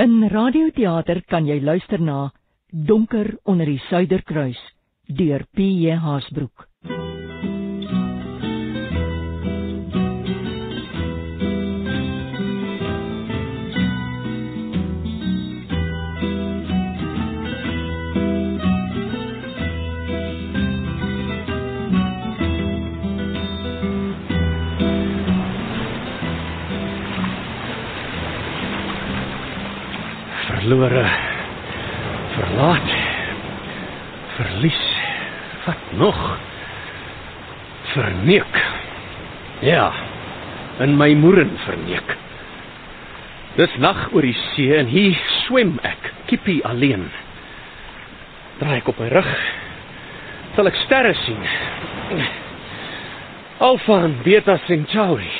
In radioteater kan jy luister na Donker onder die Suiderkruis deur P.J. Haasbroek. Verlore verlaat verlies wat nog? Verneek. Ja in my moeren verneek. Dis nag oor die see en hier swem ek kippie alleen. Draai ek op my rug sal ek sterre sien. Alfa en beta centauri.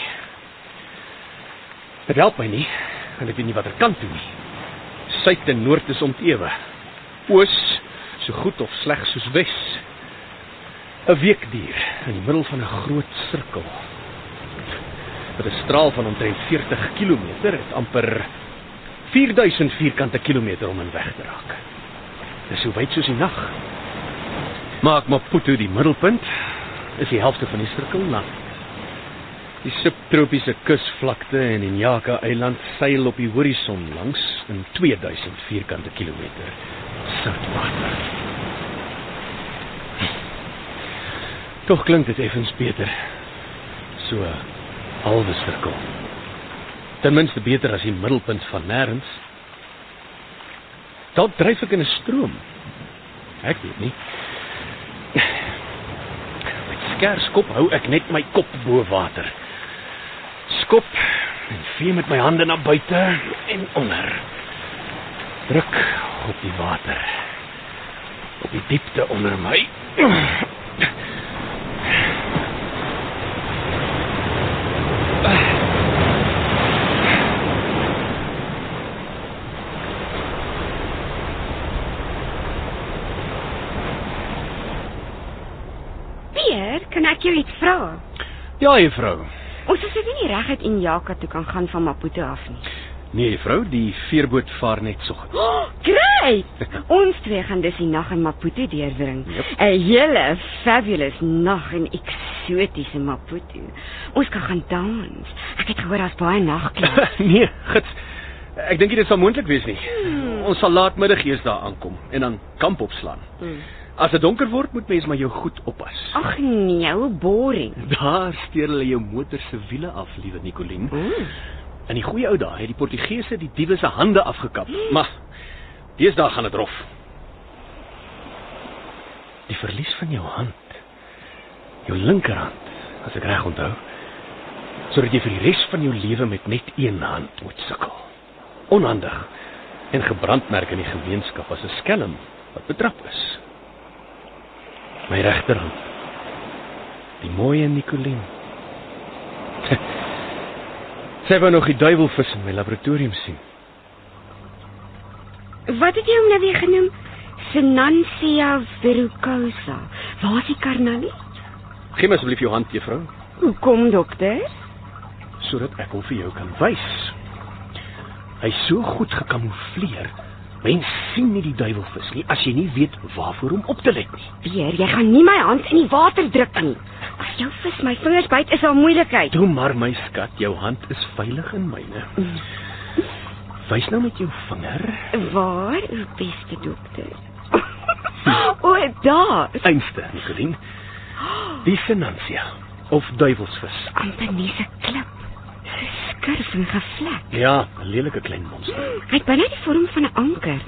Dit help my nie en ek weet nie wat ek kan doen nie suid en noord is ontewe. Oos so goed of sleg soos wes. 'n Weekdier in die middel van 'n groot sirkel. Met 'n straal van omtrent 40 km het amper 4000 vierkante kilometer om in weg te raak. Dis so wyd soos die nag. Maak Maputo die middelpunt, is die helfte van die sirkel lank. Die subtropiese kusvlakte en die Nyaka eiland seil op die horison langs in 2000 vierkante kilometer soutwater. Tog klink dit effens beter. So halwe sirkel. Ten minste beter as die middelpunt van nêrens. Dalk dryf ek in 'n stroom. Ek weet nie. Met skers kop hou ek net my kop bo water skop en vee met my hande na buite en onder. Druk op die water. Op die diepte onder my. Pier, kan ek jou iets vra? Ja, juffrou. Ons is dit nie reguit in Jaka toe kan gaan van Maputo af nie. Nee, juffrou, die veerboot vaar net so. Oh, great! Ons twee gaan dus die nag in Maputo deurbring. 'n Yep. Hele fabulous nag in eksotiese Maputo. Ons kan gaan dans. Ek het gehoor daar's baie nagklubs. nee, gits. Ek dink dit sal moontlik wees nie. Hmm. Ons sal laatmiddag eers daar aankom en dan kamp opslaan. Hmm. As dit donker word, moet mens maar jou goed oppas. Ag nee, hoe boring. Daar steur hulle jou motor se wiele af, liewe Nicoline. Mm. In die goeie ou dae het die Portugese die diewe se hande afgekap. Maar deesdae gaan dit rof. Die verlies van jou hand. Jou linkerhand, as ek reg onthou. Sodat jy vir die res van jou lewe met net een hand moet sukkel. Onhandig en gebrandmerk in die gemeenskap as 'n skelm wat betrap is. My regterhand. Die mooie Nicoline. Sy wou nog die duiwelvis in my laboratorium sien. Wat het jy hom nou weer genoem? Sinansia verrucosa. Waar is die karnalie? Gee my asseblief jou hand, juffrou, Hoekom, dokter? sodat ek hom vir jou kan wys. Hy's so goed gekamoufleer. Mens sien nie die duiwelvis nie as jy nie weet waarvoor om op te let nie. Pier, jy gaan nie my hand in die water druk nie. As jou vis my vingers byt, is daar moeilikheid. Toe maar my skat, jou hand is veilig in myne. Wys nou met jou vinger. Waar, o beste dokter? o, daar. Einste, Nicoline. Die Sinansia of duiwelsvis. Amper klip. Skurf en gevlek. Ja, 'n lelike klein monster. Hy het binne die vorm van 'n anker.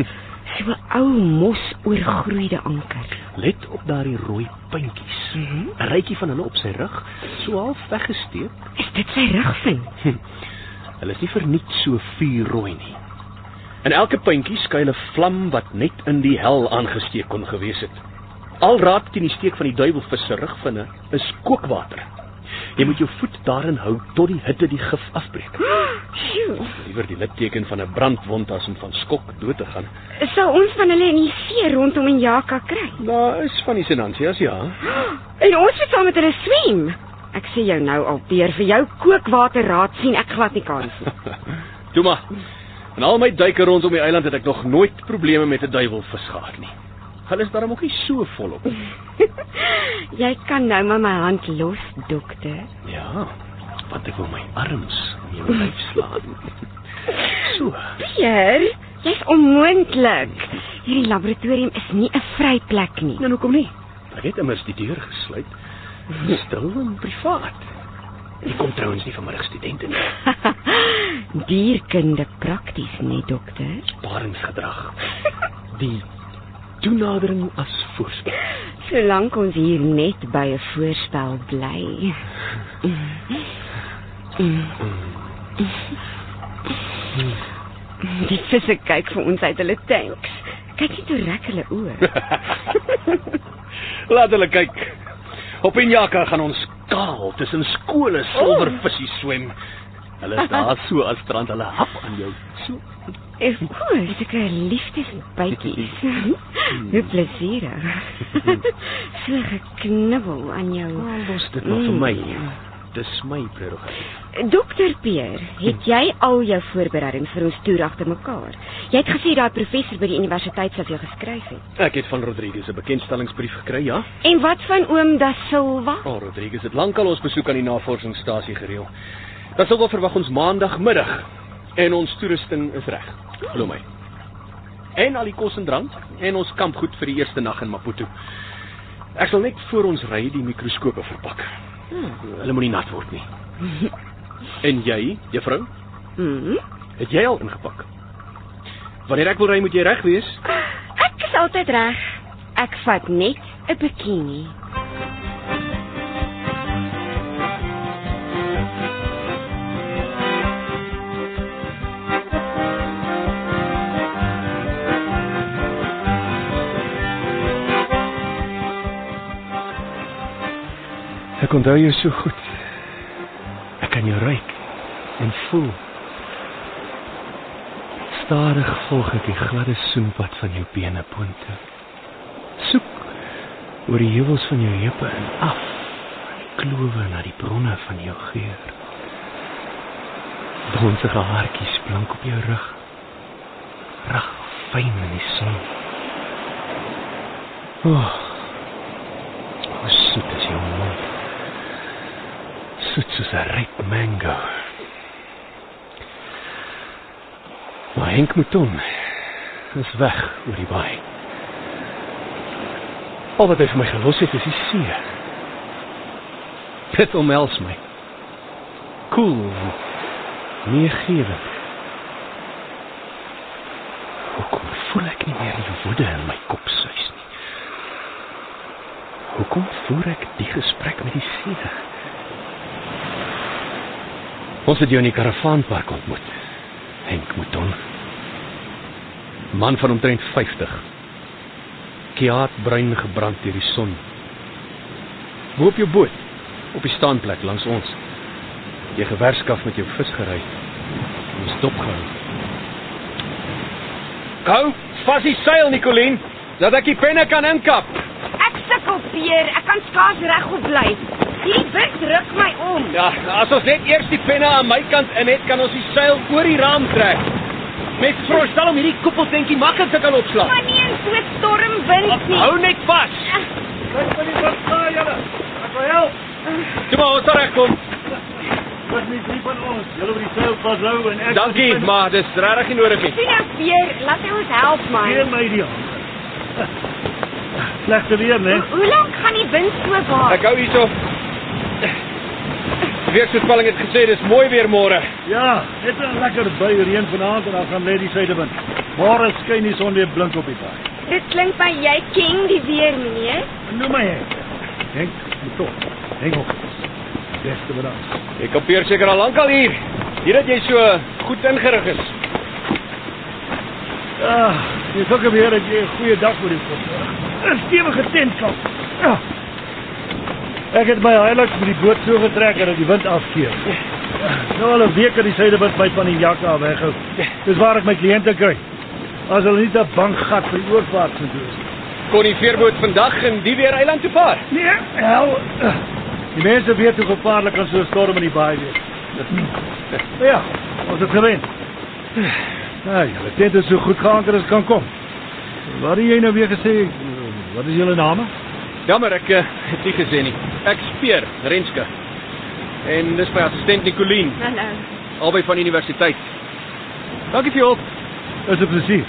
So 'n ou mos oorgroeide anker. Let op daardie rooi puntjies. Mhm. 'n Rytjie van hulle op sy rug, so half weggesteek. Is dit sy rugvin? Hulle is nie verniet so vuurrooi nie. In elke puntjie skuil 'n vlam wat net in die hel aangesteek kon gewees het. Al raak teen die steek van die duiwelvis se rugvinne is kookwater. Jy moet jou voet daarin hou tot die hitte die gif afbreek. Liewer die litteken van 'n brandwond as om van skok dood te gaan. Sou ons van hulle in die see rondom in Jaka kry? Daar is van die Sinansias ja. En ons moet saam met hulle swem. Ek sê jou nou al, Peer, vir jou kookwater raad sien ek glad nie kans nie. Toe maar. In al my duike rondom die eiland het ek nog nooit probleme met 'n duiwelvis gehad nie. Hulle is daarom ook nie so volop nie. Jy kan nou maar my hand los, dokter. Ja, want ek wil my arms in jou lyf slaan. So. Pierre, jy's onmoontlik. Hierdie laboratorium is nie 'n vryplek nie. Nou hoekom nie? Ek het immers die deur gesluit. Stil en privaat. Ek kom trouens nie vanmiddag studente nie. Dierkunde prakties, nee, dokter. Paringsgedrag. Die toenadering as voorspel. Solank ons hier net by 'n voorspel bly. Die visse kyk vir ons uit hulle tanks. Kyk net hoe rek hulle oë. Laat hulle kyk. Op Injaka gaan ons kaal tussen skole silvervisse swem. Hulle is daar so as strand hulle hap aan jou. So. Ek hoor dit is 'n liefdesbytjie. Hoe plesierig. So geknibbel aan jou. Los dit maar vir my. Dis my prerogatief. Dokter Peer, het jy al jou voorbereidings vir ons toer agter mekaar? Jy het gesê daai professor by die universiteit sou vir jou geskryf het. Ek het van Rodriguez 'n bekendstellingsbrief gekry, ja. En wat van oom Da Silva? Oh, Rodriguez het lankal ons besoek aan die navorsingsstasie gereël. Dat sal wel verwag ons maandagmiddag en ons toerusting is reg. Glo my. En al die kos en drank en ons kampgoed vir die eerste nag in Maputo. Ek sal net voor ons ry die mikroskope verpak. Hmm. Hulle moenie nat word nie. En jy, juffrou, Mhm. het jy al ingepak? Wanneer ek wil ry, moet jy reg wees. Ek is altyd reg. Ek vat net 'n bikini. Ek onthou jou so goed. Ek kan jou ruik en voel. Stadig volg ek die gladde soenpad van jou bene boontoe. Soek oor die heuwels van jou heupe en af klowe na die bronne van jou geur. Bronsige haartjies blank op jou rug. Rag fyn in die son. O. Oh, hoe soet is jou mond soet soos 'n ryp mango. Maar Henk Mouton is weg oor die baai. Al wat hy vir my gelos het is die see. Dit omhels my. Koel. Cool, Meegewend. Hoekom voel ek nie meer die woede in my kop suis nie? Hoekom voer ek die gesprek met die see? Ons het jou in die karavaanpark ontmoet. Henk Mouton. Man van omtrent 50. Kiaat bruin gebrand deur die son. Bo op jou boot, op die staanplek langs ons. Jy gewerskaf met jou vis gery. Ons dopgehou. Gou, vas die seil Nicolien, dat ek die penne kan inkap. Ek sukkel, Peer. Ek kan skaars regop bly. Hierdie wind ruk my om. Ja, as ons net eers die penne aan my kant in het, kan ons die seil oor die raam trek. Met voorstel om hierdie koppeltentjie maklik te kan opslaan. Maar nie in so 'n stormwind nie. Hou net vas. Kyk vir die wat staan julle. Ek wil help. Toe maar ons reg kom. Wat nie drie van ons. Julle wil die seil vashou en ek Dankie, maar dis regtig nie nodig nie. Sien nou, Peer, laat hy ons help, man. Gee my die. Slegte weer, né? Hoe, hoe lank gaan die wind so waai? Ek hou hierso. Die weervoorspelling het gesê dis mooi weer môre. Ja, net 'n lekker bui reën vanaand en dan gaan lê die suidewind. Môre skyn die son weer blink op die paai. Dit klink my jy ken die weer, meneer. Noem my Henk. Henk, moet toch. Henk op. Beste bedankt. Ek kampeer seker al lank al hier. Hier dat jy so goed ingerig is. Ah, jy sê weer dat jy 'n goeie dag vir dit kom. 'n Stewige tentkamp. Ja. Ek het my Hilux met die boot so getrek dat die wind afkeer. Nou al 'n week het die suidewind my van die jakka weghou. Dis waar ek my kliënte kry. As hulle nie 'n bankgat vir die oorvaart moet doen. Kon die veerboot vandag in die weer eiland toe vaar? Nee, hel. Die mense weet hoe gevaarlik kan so 'n storm in die baai wees. Ja, ons het gewen. Ja, julle tent is so goed geanker as kan kom. Wat het jy nou weer gesê? Wat is julle name? Jammer ek uh, het nie gesê nie. Ek speer Renske. En dis my assistent Nicolien, Hallo. albei van die universiteit. Dankie vir jou hulp. Is 'n plesier.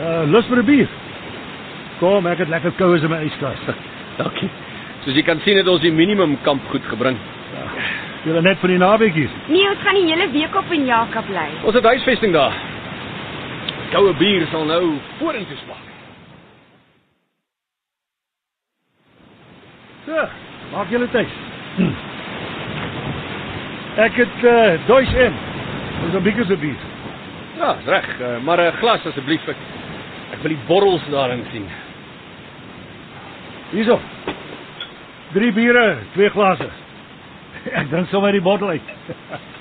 Uh lus vir 'n bier. Kom, ek het lekker koue in my yskas. Dankie. Soos jy kan sien het ons die minimum kamp goed gebring. Julle net vir die naweek hier. Nee, ons gaan die hele week op in Jaka bly. Ons het huisvesting daar. Koue bier sal nou vorentoe smaak. So, maak julle tuis. Hm. Ek het uh Deutsch in. Ons 'n bietjie so bier. Ja, is reg, uh, maar 'n glas asseblief. Ek, ek wil die borrels daarin sien. Hierso. Drie biere, twee glase. Ek drink sommer die bottel uit.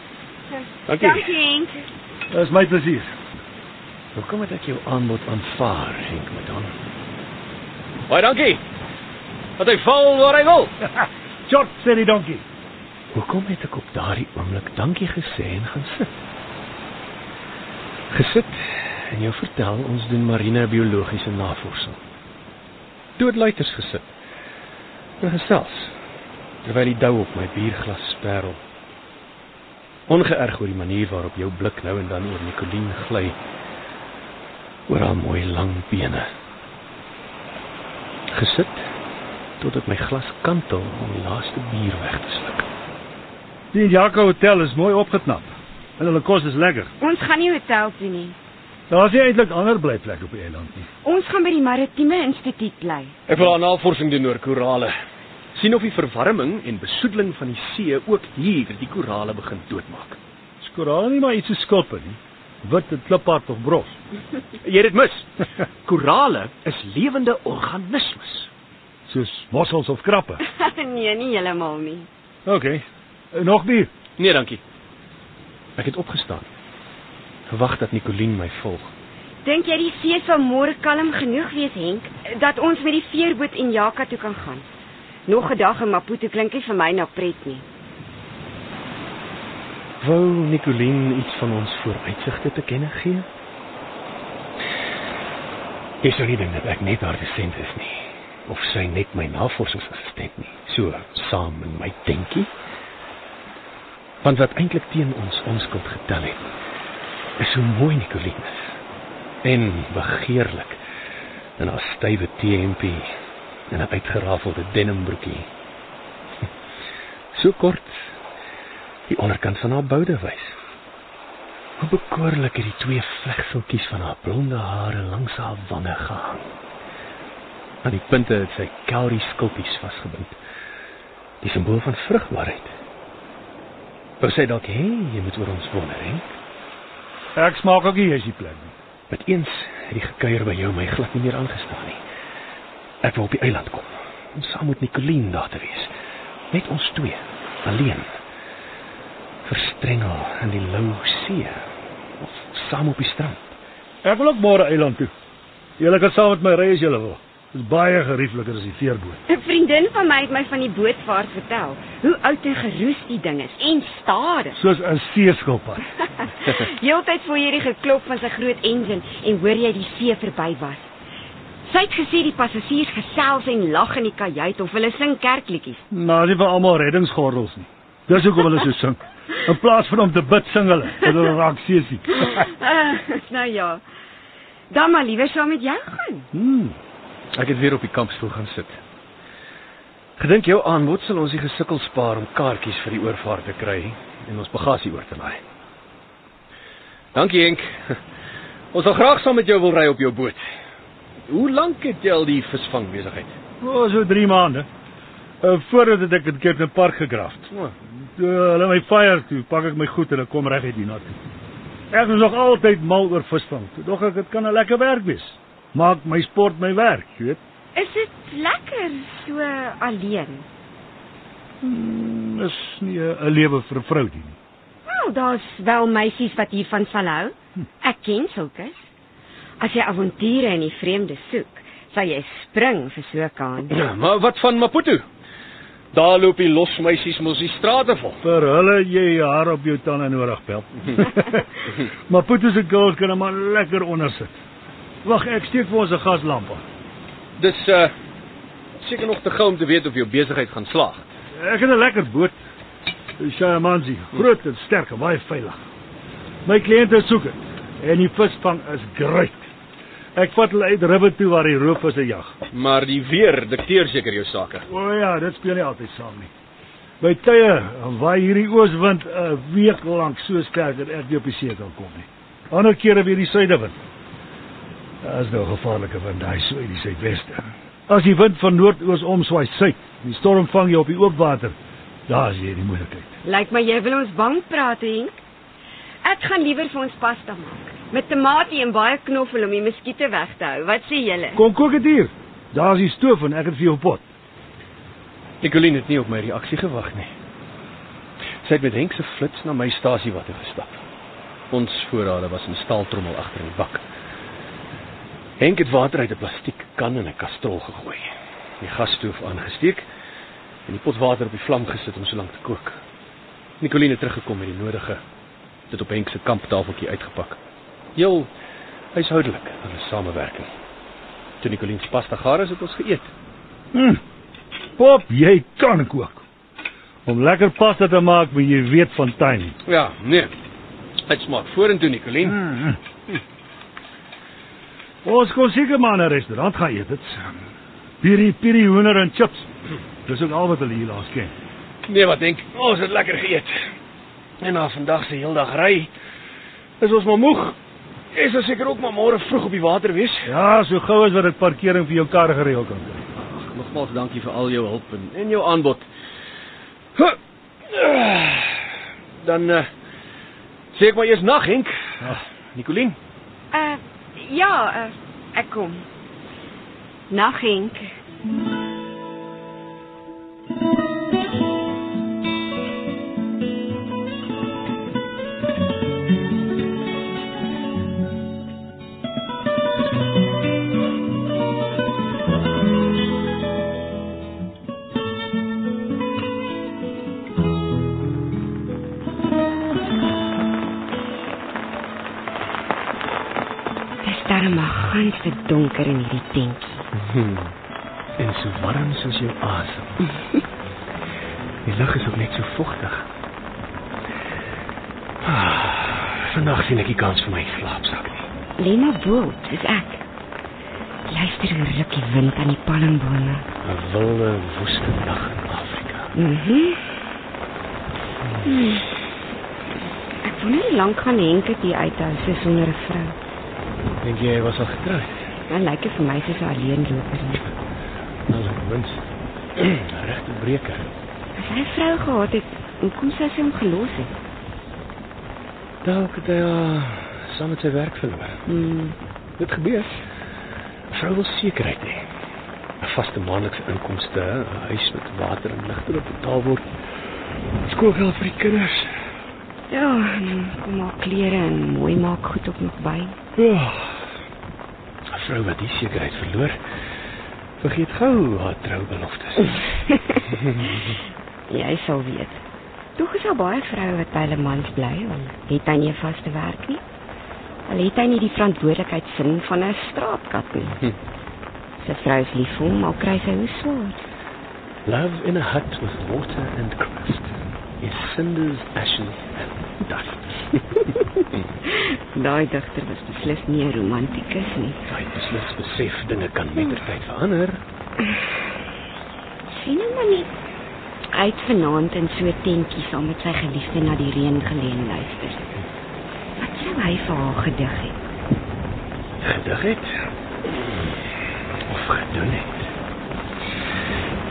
Dankie. Dankie, Henk. Dis my plesier. Hoekom het ek jou aanbod aanvaar, Henk Madon? Baie dankie. Dat hy val waar hy wil. Short sê die donkie. Hoekom het ek op daardie oomblik dankie gesê en gaan sit? Gesit en jou vertel ons doen marine biologiese navorsing. Doodluiters gesit. En gesels terwyl die dou op my bierglas sperrel. Ongeërg oor die manier waarop jou blik nou en dan oor Nicoline gly. Oor haar mooi lang bene. Gesit totdat my glas kantel om die laaste bier weg te sluk. Die Jaco Hotel is mooi opgeknap. En hulle kos is lekker. Ons gaan nie hotel toe nie. Daar's nie eintlik ander blyplekke op die eiland nie. Ons gaan by die Maritieme Instituut bly. Ek wil 'n navorsing doen oor korale. sien of die verwarming en besoedeling van die see ook hier die korale begin doodmaak. Skorale nie maar iets so skulpe nie. Wit en kliphard of bros. Jy het dit mis. Korale is lewende organismes. Soos mossels of krappe. nee, nie heeltemal nie. OK. Nog bier. Nee, dankie. Ek het opgestaan. Gewag dat Nicoline my volg. Dink jy die see sal môre kalm genoeg wees, Henk, dat ons met die veerboot en Jaka toe kan gaan? Nog 'n dag in Maputo klink nie vir my na pret nie. Wou Nicoline iets van ons vooruitsigte te kenne gee? Jy sou nie dink dat ek net haar dissent is nie of sy net my navorsingsassistent nie. So saam in my denkie. Want wat eintlik teen ons onskuld getel het, is hoe mooi Nicoline is. En begeerlik in haar stywe T&P en 'n uitgerafelde denimbroekie. So kort die onderkant van haar boude wys. Hoe bekoorlik het die twee vlegseltjies van haar blonde hare langs haar wange gehang. Aan die punte het sy cowrie skulpies vasgebind. Die simbool van vrugbaarheid. Wou sy dalk hê jy moet oor ons wonder, hè? Ek smaak ook nie jy's die plek nie. Met eens het die gekuier by jou my glad nie meer aangestaan nie. Ek wou op die eiland kom om saam met Nicoline daar te wees. Net ons twee, alleen. Verstrengel in die lou see of saam op die strand. Ek wil ook môre eiland toe. Julle kan saam met my ry as julle wil. Dit is baie geriefliker as die veerboot. 'n Vriendin van my het my van die bootvaart vertel. Hoe oud en geroes die ding is en stadig. Soos 'n seeskilpad. Heeltyd voor jy die geklop van sy groot engine en hoor jy die see verby was. Sy het gesê die passasiers gesels en lag in die kajuit of hulle sing kerkliedjies. Nou, dis vir almal reddingsgordels nie. Dis hoekom hulle so sing. In plaas van om te bid, sing hulle. Dat hulle raak seesiek. Uh, nou ja. Dan maar liewer saam met jou gaan. Hmm. Ek het weer op die kampstoel gaan sit. Gedink jou aanbod sal ons die gesukkel spaar om kaartjies vir die oorvaart te kry en ons bagasie oor te laai. Dankie Henk. Ons sal graag saam met jou wil ry op jou boot. Hoe lank het jy al die visvang besigheid? O, oh, so 3 maande. Uh, voordat het ek in Cape Park gegraft. O, Toe hulle my fire toe, pak ek my goed en ek kom reg uit hiernatoe. Ek is nog altyd mal oor visvang. Toe dog ek dit kan 'n lekker werk wees. Maak my sport my werk, jy weet. Is dit lekker so alleen? Hmm, is nie 'n lewe vir 'n vrou nie. Nou, daar's wel meisies wat hiervan sal hou. Ek ken sulkes. As jy avonture in die vreemde soek, sal jy spring vir so 'n kans. Ja, maar wat van Maputo? Daar loop die losmeisies mos die strate vol. Vir hulle jy haar op jou tande nodig, pel. maar Putu se girls kan hom maar lekker onder sit. Wag, ek steek vir ons 'n gaslamp aan. Dis uh seker nog te gou om te weet of jou besigheid gaan slaag. Ek het 'n lekker boot. Shamanzi, groot en sterk en baie veilig. My kliënte soek dit en die visvang is great. Ek vat hulle uit ribbe toe waar die roofvisse jag. Maar die weer dikteer seker jou sake. O ja, dit speel nie altyd saam nie. By tye waai hierdie ooswind 'n week lank so sterk dat ek nie op die see kan kom nie. Ander kere weer die suidewind. Is nou 'n gevaarlike wind, daai so uit die suidweste. As die wind van noordoos omswaai suid, die storm vang jou op die oop water. Daar is jy die moeilikheid. Lyk my jy wil ons bang praat, Henk. Ek gaan liewer vir ons pasta maak met tamatie en baie knoffel om die muskiete weg te hou. Wat sê julle? Kom kook dit hier. Daar's die stoof en ek het vir jou pot. Nicoline het nie op my reaksie gewag nie. Sy het met Henk se flits na my stasiewater gestap. Ons voorrade was in 'n staaltrommel agter in die bak. Henk het water uit 'n plastiek kan in 'n kastrol gegooi. Die gasstoof aangesteek en die pot water op die vlam gesit om so lank te kook. Nicoline het teruggekom met die nodige dit op Henk se kamptafeltjie uitgepak. Heel huishoudelik in 'n samewerking. Toe Nicoline se pasta gaar is, het ons geëet. Hm. Pop, jy kan kook. Om lekker pasta te maak, moet jy weet van tyd. Ja, nee. Dit smaak vorentoe Nicoline. Mm. Ons kon seker maar na 'n restaurant gaan eet. Dit piri piri hoender en chips. Dis ook al wat hulle hier laas ken. Nee, wat dink? Ons het lekker geëet. En na vandag se heeldag ry, is ons maar moeg. Jy sal seker ook maar môre vroeg op die water wees. Ja, so gou as wat dit parkering vir jou kar gereël kan kry. Nogmaals dankie vir al jou hulp en, en jou aanbod. Huh. Dan uh, sê ek maar eers nag, Henk. Ja. Nicoline. Ja, uh, ek kom. Nag Henk. Die kans vir my slaapsak nie. Lena Bolt, dis ek. Luister hoe ruk die wind aan die palmbome. 'n Wilde woeste dag in Afrika. Mhm. Hmm. Ek wonder hoe lank gaan Henk dit uithou so sonder 'n vrou. Dink jy hy was al getroud? Dan lyk dit vir my soos 'n alleenloper. nie. Nou, wens. Regte breker. As hy 'n vrou gehad het, hoekom sou sy hom gelos het? Dalk het hy haar saam met sy werk verloor. Hmm. Dit gebeur. Vrou wil sekerheid hê. 'n Vaste maandelikse inkomste, 'n huis met water en ligte wat betaal word. Skoolgeld vir die kinders. Ja, kom maar klere en mooi maak goed ook nog by. Ja. 'n Vrou wat die sekerheid verloor, vergeet gou haar troubeloftes. Jy sal weet. Tog is daar baie vroue wat by hulle mans bly, want het hy nie 'n vaste werk nie. Al het hy nie die verantwoordelikheid sin van 'n straatkat nie. Hm. Sy vrou is lief vir hom, al kry sy hoe swaar. Love in a hut with water and crust is cinders, ashes and dust. Daai digter was beslis nie 'n romantikus nie. Hy beslis besef dinge kan mettertyd verander. Sien hom maar nie. Hy het vanaand in so 'n tentjie saam met sy geliefde na die reën geleen luister. Wat sou hy vir haar gedig het? Gedig het of gedoen het.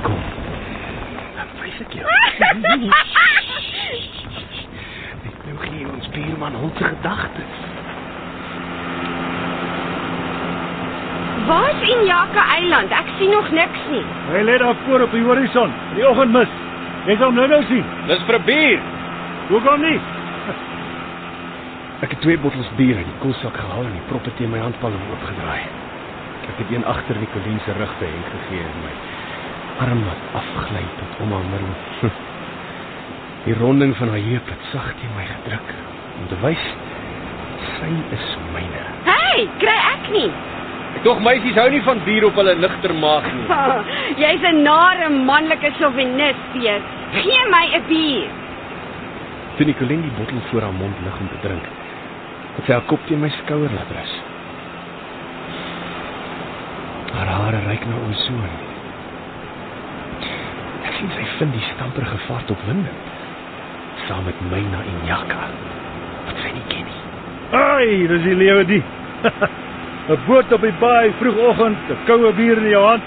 Kom. Wys ek jou. Ek nou gee ons buurman hul se gedagtes. Waar's Injaka Eiland? Ek sien nog niks nie. Hy lê daar voor op die horison. Die oggendmis. Jy sal nou nou sien. Dis vir 'n bier. Hoekom nie? Ek het twee bottels bier uit die koelsak gehaal en die proppe teen my handpalm oopgedraai. Ek het een agter Nicoline se rug vir Henk gegee en my arm wat afgly tot om haar middel. Die ronding van haar heup het sag teen my gedruk om te wys sy is myne. Hey, kry ek nie. Tog meisies hou nie van bier op hulle nigter maag nie. Jy's 'n nare manlike chauvinist, Pier. Gee my 'n bier. Toe Nicoline die bottel voor haar mond lig om te drink, het sy haar kop teen my skouer laat rus. Haar hare reik na ozon. Ek sien sy vind die stamperige vaart op winde. Saam met my na Injaka. Wat sy nie ken nie. Ai, dis die lewe die. 'n Boot op die baai vroegoggend, 'n koue bier in jou hand.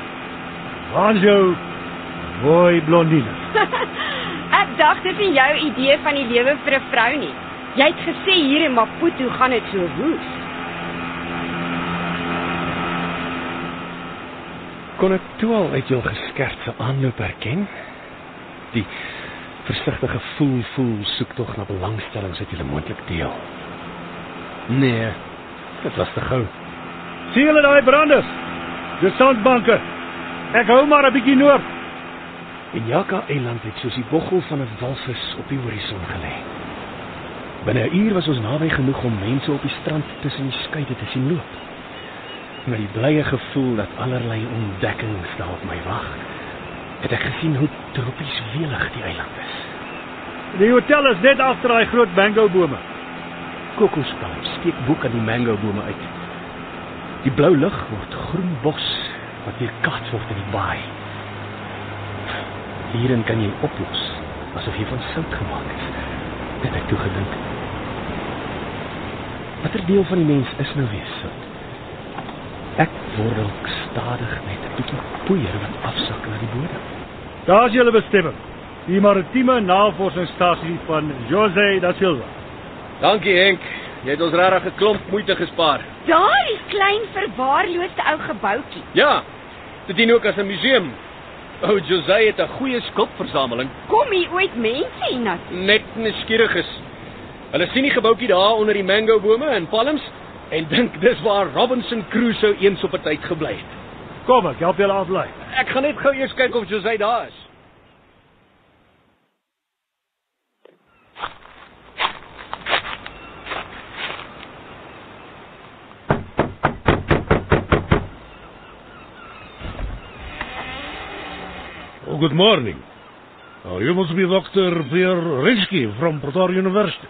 Waar's jou mooi blondine? ek dink dit is jou idee van die lewe vir 'n vrou nie. Jy het gesê hier in Maputo gaan dit so woes. Kon ek toe al uit jou geskerpte aanloop herken? Die versigtige voel voel soek tog na belangstellings wat jy moontlik deel. Nee, dit was te gou. Sien julle daai branders? Dis sandbanke. Ek hou maar 'n bietjie noord. En Jaka Eiland het soos die boggel van 'n walvis op die horison gelê. Binne 'n uur was ons naby genoeg om mense op die strand tussen die skeide te sien loop. Met die blye gevoel dat allerlei ontdekkings daar op my wag, het ek gesien hoe tropies welig die eiland is. Die hotel is net agter daai groot mango bome. Kokospalm steek bo kan die mango bome uit. Die blou lug word groen bos wat weer kaats word in die baai. Hierin kan jy oplos asof jy van sout gemaak is. Dit het ek toe gedink. Watter deel van die mens is nou weer sout? Ek word dalk stadig met 'n bietjie poeier wat afsak na die bodem. Daar's julle bestemming. Die maritieme navorsingsstasie van Jose da Silva. Dankie Henk. Jy het ons regtig 'n klomp moeite gespaar. Daardie klein verwaarloosde ou gebouetjie. Ja. Dit dien ook as 'n museum. O, oh, Jose het 'n goeie skulpversameling. Kom hier ooit mense hiernatoe? Net nuuskieriges. Hulle sien die gebouetjie daar onder die mango bome en palms en dink dis waar Robinson Crusoe eens op 'n tyd gebly het. Kom ek help julle aflei. Ek gaan net gou eers kyk of Jose daar is. Good morning. Oh, you must be Dr. Pierre Rinsky from Pretoria University.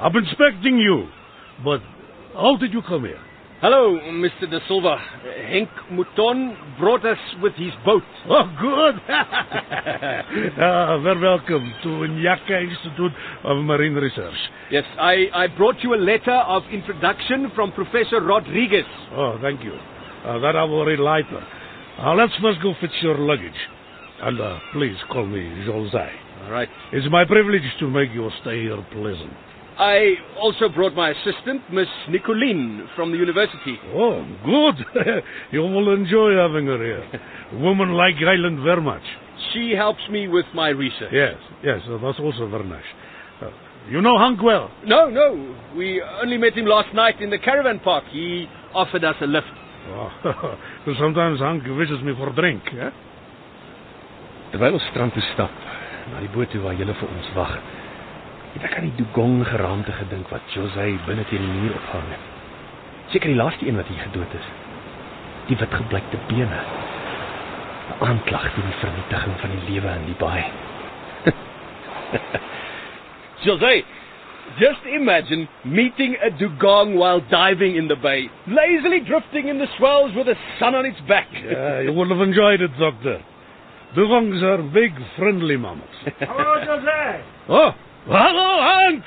I've been expecting you, but how did you come here? Hello, Mr. De Silva. Henk Mouton brought us with his boat. Oh, good. uh, very welcome to Nyaka Institute of Marine Research. Yes, I, I brought you a letter of introduction from Professor Rodriguez. Oh, thank you. Uh, that I will read later. Uh, let's first go fetch your luggage. And uh, please call me Jose. All right. It's my privilege to make your stay here pleasant. I also brought my assistant, Miss Nicoline, from the university. Oh, good. you will enjoy having her here. Women like Island very much. She helps me with my research. Yes, yes, that's also very nice. Uh, you know Hank well? No, no. We only met him last night in the caravan park. He offered us a lift. Oh, sometimes Hank wishes me for a drink. Eh? Terwyl ons strand toe stap, na die boot toe waar julle vir ons wag, het ek aan die dugong geraamte gedink wat Jose binne teen die muur ophang het. Seker die laaste een wat hier gedood is. Die wit gebleikte bene. 'n Aanklag teen die vernietiging van die lewe in die baai. Jose, just imagine meeting a dugong while diving in the bay, lazily drifting in the swells with the sun on its back. Yeah, you would have enjoyed it, Doctor. Dugongs are big, friendly mammals. Hallo Jose. Oh, hello, Hank!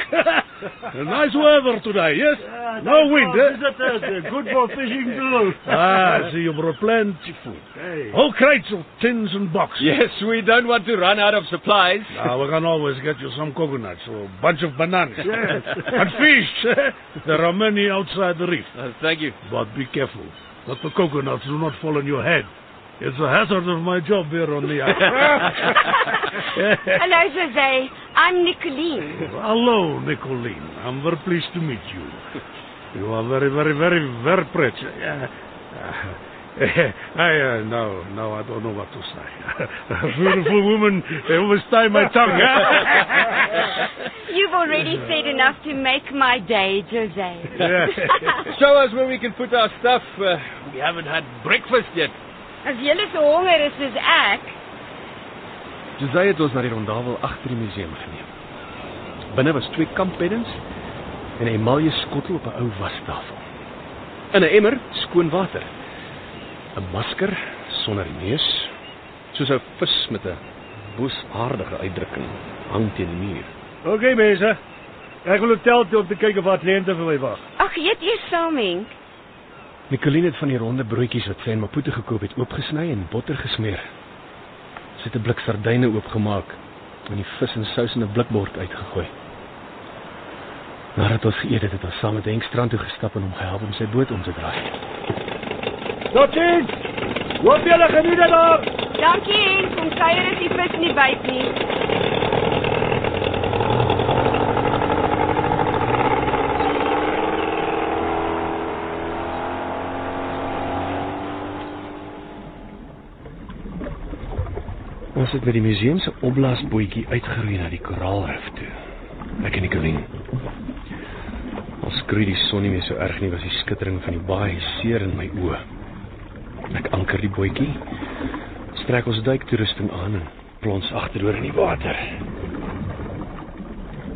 nice weather today, yes? no wind, eh? Visitors, good for fishing too. ah, see, you brought plenty food. Hey. Whole crates of tins and boxes. Yes, we don't want to run out of supplies. Now, we can always get you some coconuts or a bunch of bananas. Yes. and fish. there are many outside the reef. Uh, thank you. But be careful that the coconuts do not fall on your head. It's a hazard of my job here on the island. Hello, Jose. I'm Nicoline. Hello, Nicoline. I'm very pleased to meet you. You are very, very, very, very pretty. Uh, uh, I uh, no, no, I don't know what to say. Beautiful woman, they always tie my tongue. You've already said enough to make my day, Jose. yeah. Show us where we can put our stuff. Uh, we haven't had breakfast yet. As jy so honger is soos ek, Jose het ons na die rondawel agter die museum geneem. Binne was twee kampbeddens en 'n emalje skottel op 'n ou wastafel. In 'n emmer skoon water. 'n Masker sonder neus, soos 'n vis met 'n boosaardige uitdrukking hang teen die muur. OK mense. Ek wil hotel toe om te kyk of wat kliënte vir my wag. ag eet eers saam, Henk. Nicoline het van die ronde broodjies wat sy in Maputo gekoop het oopgesny en botter gesmeer. Sy het 'n blik sardyne oopgemaak en die vis en sous in 'n blikbord uitgegooi. Nadat ons geëet het, het ons saam met Henk strand toe gestap en hom gehelp om sy boot om te draai. Totsiens. Hoop julle geniet dit daar. Dankie Henk, kom kuier as die vis nie byt nie. Ons het met die museum se opblaasbootjie uitgeroei na die koraalrif toe. Ek en Nicoline. Ons skroei die son nie meer so erg nie, was die skittering van die baai seer in my oë. Ek anker die bootjie. Strek ons duiktoerusting aan en plons agteroor in die water.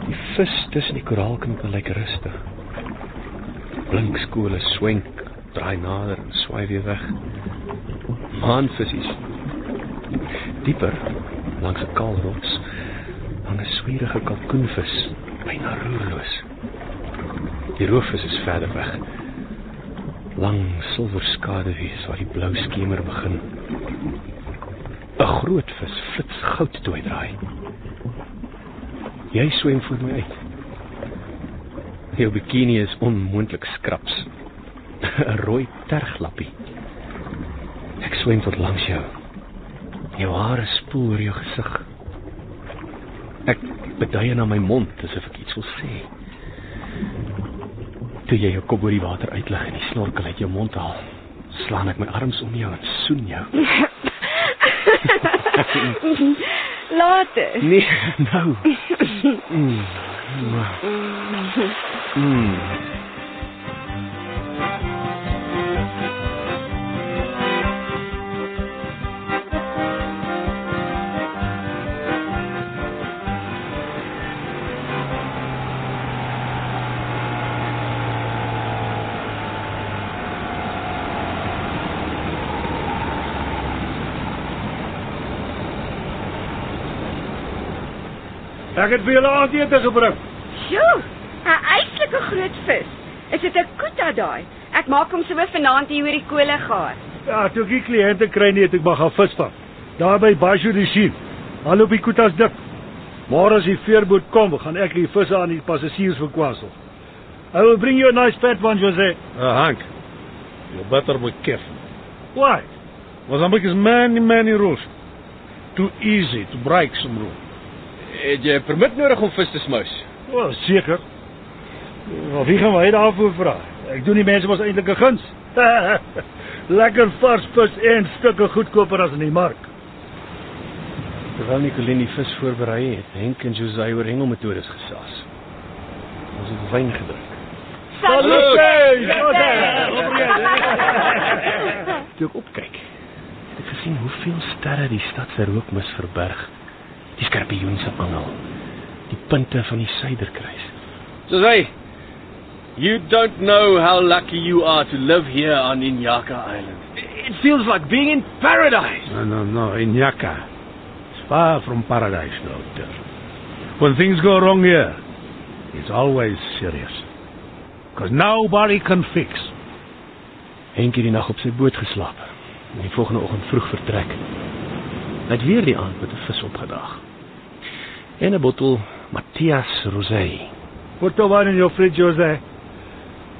Die vis tussen die koraalknoppe lyk rustig. Blink skole swenk, draai nader en swaai weer weg. Maanvissies Dieper, langs 'n kaal rots, hang 'n swierige kalkoenvis, byna roerloos. Die roofvis is verder weg. Lang silwer skaduwees waar die blou skemer begin. 'n Groot vis flits goud toe hy draai. Jy swem voor my uit. Jou bikini is onmoontlik skraps. 'n Rooi terglappie. Ek swem tot langs jou. Jou hare spoel oor jou gesig. Ek beduie na my mond asof ek iets wil sê. Toe jy jou kop oor die water uitlig en die snorkel uit jou mond haal, slaan ek my arms om jou en soen jou. Later. Nee, nou. Mm. Mm. Ek het vir julle aandete gebring. Sjoe, 'n eislike groot vis. Is dit 'n kuta daai? Ek maak hom so vanaand hier oor die kolle gaar. Ja, toe ek die kliënte kry nie, het ek maar gaan visvang. Daar by Basho die Sien. Hallo by Kutas dik. Môre as die veerboot kom, gaan ek die visse aan die passasiers verkwasel. I will bring you a nice fat one, Jose. Uh, Hank, you better be careful. Why? Mozambique is many, many rules. Too easy to break some rule. Het jy 'n permit nodig om vis te smous? Wel, seker. Maar wie gaan my daarvoor vra? Ek doen die mense mos eintlik 'n guns. Lekker vars vis en stukke goedkoper as in die mark. Terwyl Nicoline die vis voorberei het, Henk en José oor hengelmetodes gesels. Ons het wyn gedrink. Toe ek opkyk, het ek gesien hoeveel sterre die stad se rookmis verberg. Die skorpioen se angel, die punte van die suiderkruis. José, you don't know how lucky you are to live here on Inyaka Island. It feels like being in paradise. No, no, no, in Yaka. It's far from paradise, doctor. When things go wrong here, it's always serious. Because nobody can fix. Henk het die nag op sy boot geslaap en die volgende oggend vroeg vertrek. Hy het weer die aand met 'n vis opgedag. En 'n bottel Matthias Rosé. Put the wine in your fridge, Jose.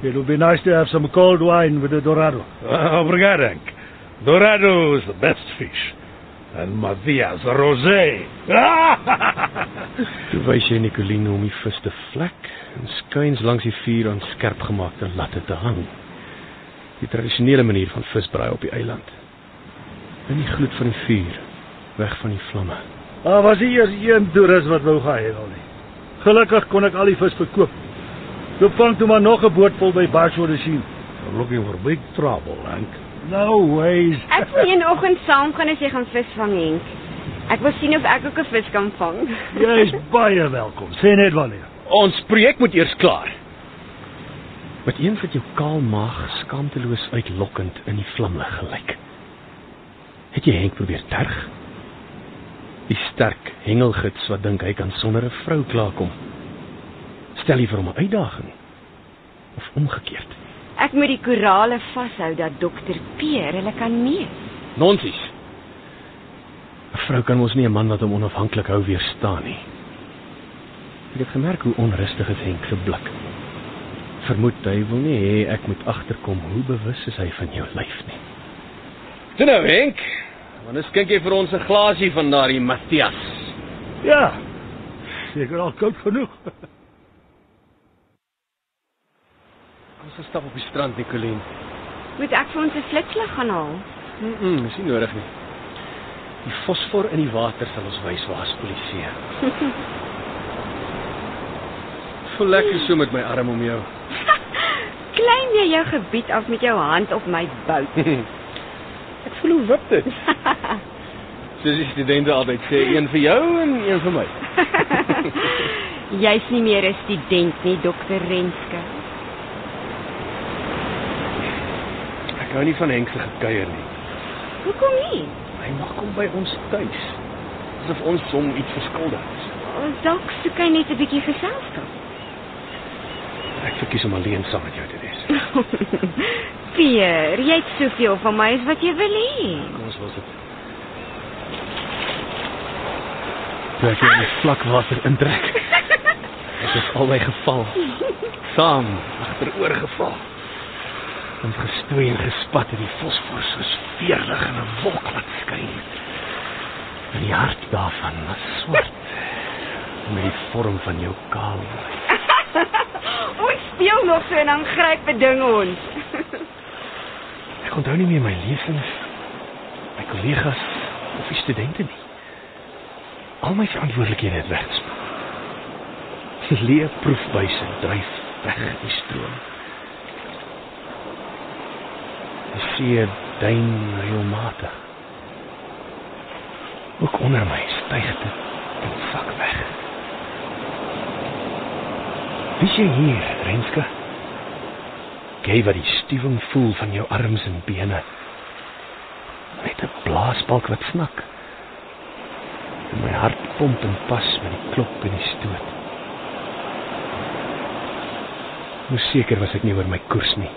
It would be nice to have some cold wine with the Dorado. Uh, obrigado, Hank. Dorado is the best fish. And Matthias Rosé. Toe wys jy Nicoline om die vis te vlek en skuins langs die vuur aan skerp gemaakte latte te hang. Die tradisionele manier van visbraai op die eiland. In die gloed van die vuur, weg van die vlamme. Daar was nie eers een toerist wat wou gaan hê nie. Gelukkig kon ek al die vis verkoop. Toe vang toe maar nog 'n boot vol by Barshore sien. You're looking for big trouble, Hank. No ways. Ek wil een oggend saam gaan as jy gaan visvang, Henk. Ek wil sien of ek ook 'n vis kan vang. Jy is baie welkom. Sê net wanneer. Ons projek moet eers klaar. Met een wat jou kaal maag skaamteloos uitlokkend in die vlamlig gelyk. Het jy Henk probeer terg? Die sterk hengelgids wat dink hy kan sonder 'n vrou klaarkom. Stel jy vir hom 'n uitdaging? Of omgekeerd? Ek moet die korale vashou dat dokter Peer hulle kan meet. Nonsies. 'n Vrou kan mos nie 'n man wat hom onafhanklik hou weerstaan nie. Ek het gemerk hoe onrustig is Henk se blik. Vermoed hy wil nie hê ek moet agterkom hoe bewus is hy van jou lyf nie. Toe nou Henk, wanneer skink jy vir ons 'n glasie van daardie Matthias? Ja. Seker al koud genoeg. Ons stap op die strand, Nicoline. Moet ek vir ons 'n flitslig gaan haal? Mm, -mm dis nie nodig nie. Die fosfor in die water sal ons wys waar spolisie. Voel lekker so met my arm om jou. Klein jy jou gebied af met jou hand op my bout. Voel hoe wip dit. Soos die studente altyd sê, een vir jou en een vir my. Jy's nie meer 'n student nie, dokter Renske. Ek hou nie van Henk se gekuier nie. Hoekom nie? Hy mag kom by ons tuis. Asof ons hom iets verskuldig is. Ons dalk soek hy net 'n bietjie geselskap. Ek verkies om alleen saam met jou Pier, jy het soveel van my as wat jy wil hê. Kom ons was dit. Toe ek in die vlak water intrek. Ek het albei geval. Saam agteroor geval. Ons gestoei en gespat het die fosfor soos veerlig in 'n wolk wat skyn. En die hart daarvan was swart met die vorm van jou kaal. ons speel nog so en dan gryp 'n ding ons. Ek onthou nie meer my lesings, my kollegas of die studente nie. Al my verantwoordelikhede het weggespoel. Leë proefbuise dryf weg in die stroom. Die see duin regelmatig. Ook onder my styg dit en sak weg. Wie is jy hier, Renske? Gee wat die stuwing voel van jou arms en bene. Net 'n blaasbalk wat snak. En my hart pomp en pas met die klop en die stoot. Hoe seker was ek nie oor my koers nie.